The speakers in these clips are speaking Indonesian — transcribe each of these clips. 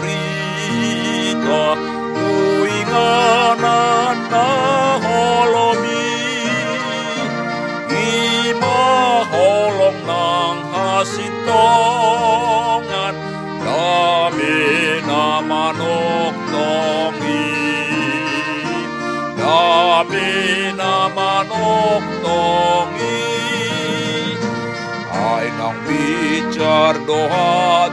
Barita uinganan na holomi ima holong nang hasitongan dami na manok tongi. Dami na manok tongi. Ay nang bicar doa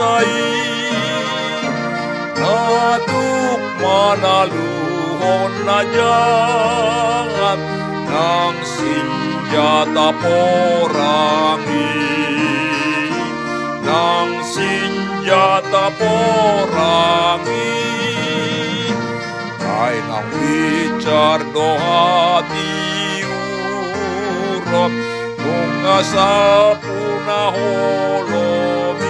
tuhatai natuk manaluhon na jangat ng senjata porangi. Ng senjata porangi. Ay nang bicar doa diurap bunga sapuna holomi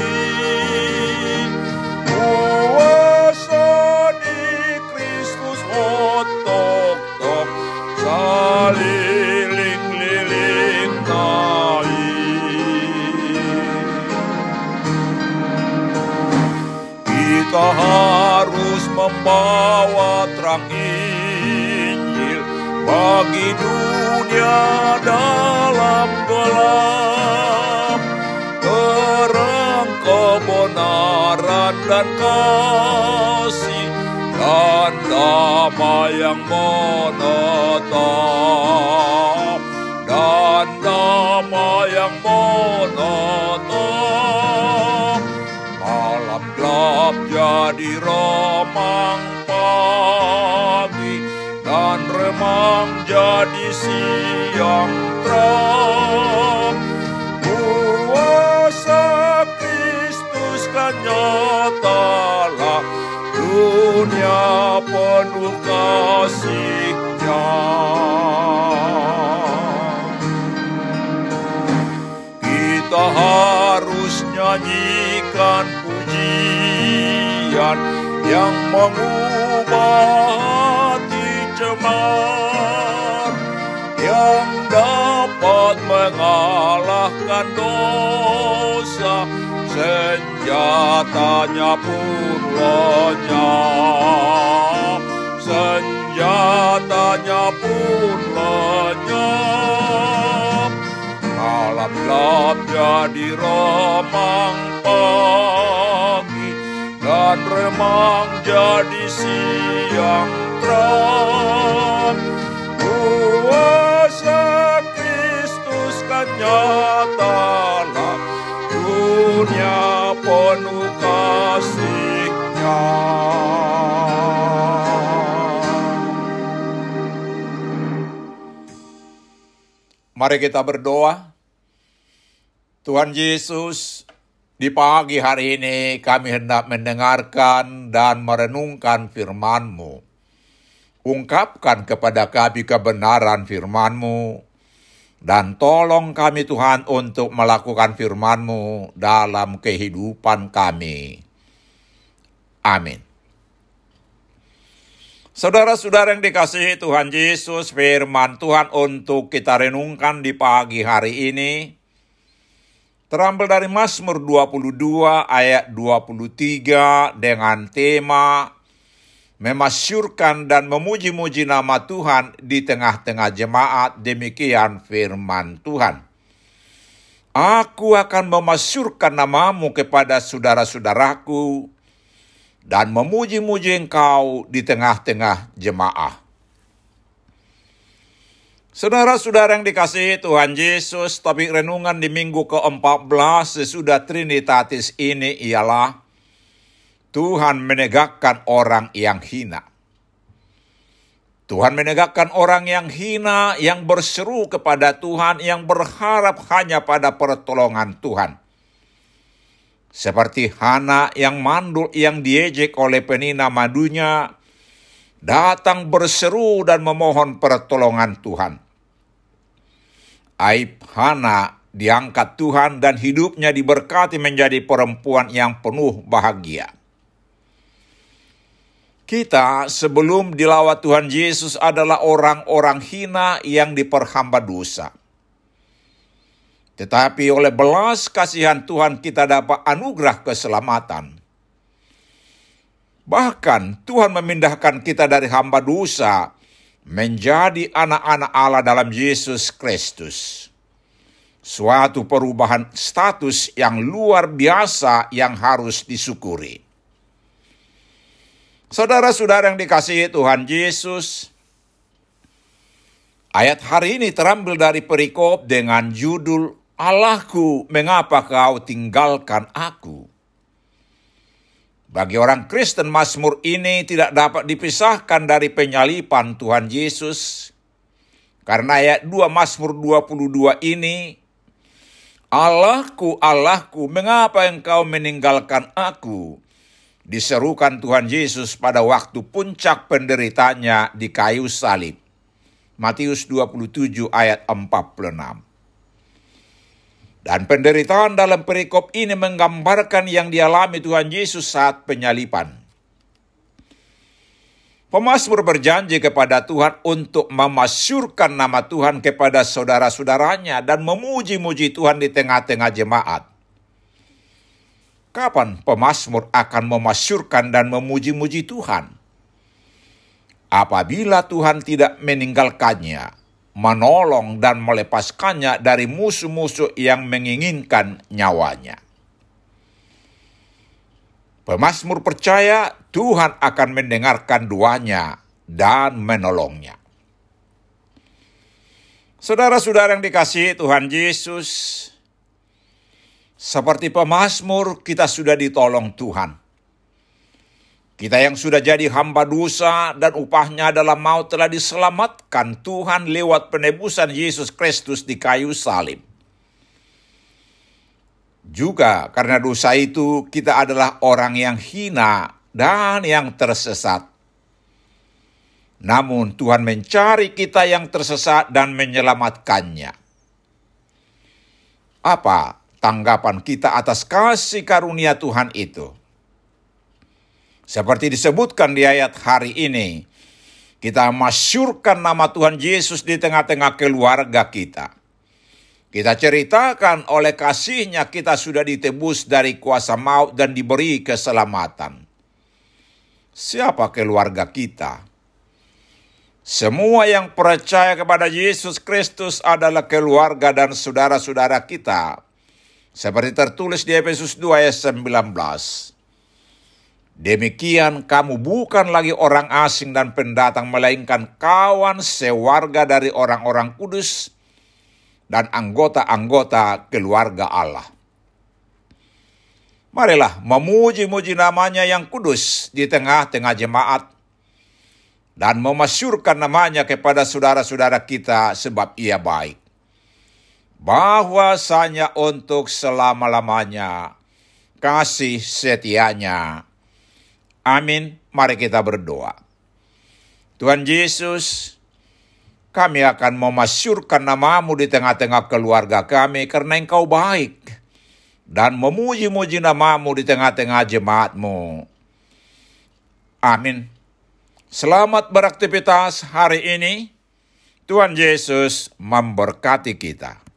membawa terang Injil bagi dunia dalam gelap. Terang kebenaran dan kasih dan damai yang menetap siang terang kuasa Kristus kan nyatalah dunia penuh kasihnya. Kita harus nyanyikan pujian yang mengubah hati cemar yang dapat mengalahkan dosa. Senjatanya pun lenyap senjatanya pun lenyap malam gelap jadi remang pagi dan remang jadi siang terang Mari kita berdoa. Tuhan Yesus, di pagi hari ini kami hendak mendengarkan dan merenungkan firman-Mu. Ungkapkan kepada kami kebenaran firman-Mu, dan tolong kami Tuhan untuk melakukan firman-Mu dalam kehidupan kami. Amin. Saudara-saudara yang dikasihi Tuhan Yesus, firman Tuhan untuk kita renungkan di pagi hari ini terambil dari Mazmur 22 ayat 23 dengan tema memasyurkan dan memuji-muji nama Tuhan di tengah-tengah jemaat. Demikian firman Tuhan. Aku akan memasyurkan namamu kepada saudara-saudaraku dan memuji-muji engkau di tengah-tengah jemaah. Saudara-saudara yang dikasihi Tuhan Yesus, topik renungan di minggu ke-14 sesudah Trinitatis ini ialah Tuhan menegakkan orang yang hina. Tuhan menegakkan orang yang hina, yang berseru kepada Tuhan, yang berharap hanya pada pertolongan Tuhan. Seperti Hana yang mandul yang diejek oleh penina madunya, datang berseru dan memohon pertolongan Tuhan. Aib Hana diangkat Tuhan dan hidupnya diberkati menjadi perempuan yang penuh bahagia. Kita sebelum dilawat Tuhan Yesus adalah orang-orang hina yang diperhamba dosa. Tetapi oleh belas kasihan Tuhan kita dapat anugerah keselamatan. Bahkan Tuhan memindahkan kita dari hamba dosa menjadi anak-anak Allah dalam Yesus Kristus. Suatu perubahan status yang luar biasa yang harus disyukuri. Saudara-saudara yang dikasihi Tuhan Yesus, ayat hari ini terambil dari perikop dengan judul Allahku, mengapa kau tinggalkan aku? Bagi orang Kristen, Mazmur ini tidak dapat dipisahkan dari penyalipan Tuhan Yesus. Karena ayat 2 Mazmur 22 ini, Allahku, Allahku, mengapa engkau meninggalkan aku? diserukan Tuhan Yesus pada waktu puncak penderitanya di kayu salib. Matius 27 ayat 46. Dan penderitaan dalam perikop ini menggambarkan yang dialami Tuhan Yesus saat penyalipan. Pemasmur berjanji kepada Tuhan untuk memasyurkan nama Tuhan kepada saudara-saudaranya dan memuji-muji Tuhan di tengah-tengah jemaat. Kapan pemazmur akan memasyurkan dan memuji-muji Tuhan? Apabila Tuhan tidak meninggalkannya, menolong dan melepaskannya dari musuh-musuh yang menginginkan nyawanya. Pemazmur percaya Tuhan akan mendengarkan doanya dan menolongnya. Saudara-saudara yang dikasihi Tuhan Yesus, seperti pemazmur, kita sudah ditolong Tuhan. Kita yang sudah jadi hamba dosa dan upahnya adalah maut telah diselamatkan Tuhan lewat penebusan Yesus Kristus di kayu salib. Juga karena dosa itu kita adalah orang yang hina dan yang tersesat. Namun Tuhan mencari kita yang tersesat dan menyelamatkannya. Apa tanggapan kita atas kasih karunia Tuhan itu. Seperti disebutkan di ayat hari ini, kita masyurkan nama Tuhan Yesus di tengah-tengah keluarga kita. Kita ceritakan oleh kasihnya kita sudah ditebus dari kuasa maut dan diberi keselamatan. Siapa keluarga kita? Semua yang percaya kepada Yesus Kristus adalah keluarga dan saudara-saudara kita seperti tertulis di Efesus 2 ayat 19. Demikian kamu bukan lagi orang asing dan pendatang melainkan kawan sewarga dari orang-orang kudus dan anggota-anggota keluarga Allah. Marilah memuji-muji namanya yang kudus di tengah-tengah jemaat dan memasyurkan namanya kepada saudara-saudara kita sebab ia baik bahwasanya untuk selama-lamanya kasih setianya. Amin. Mari kita berdoa. Tuhan Yesus, kami akan memasyurkan namamu di tengah-tengah keluarga kami karena engkau baik. Dan memuji-muji namamu di tengah-tengah jemaatmu. Amin. Selamat beraktivitas hari ini. Tuhan Yesus memberkati kita.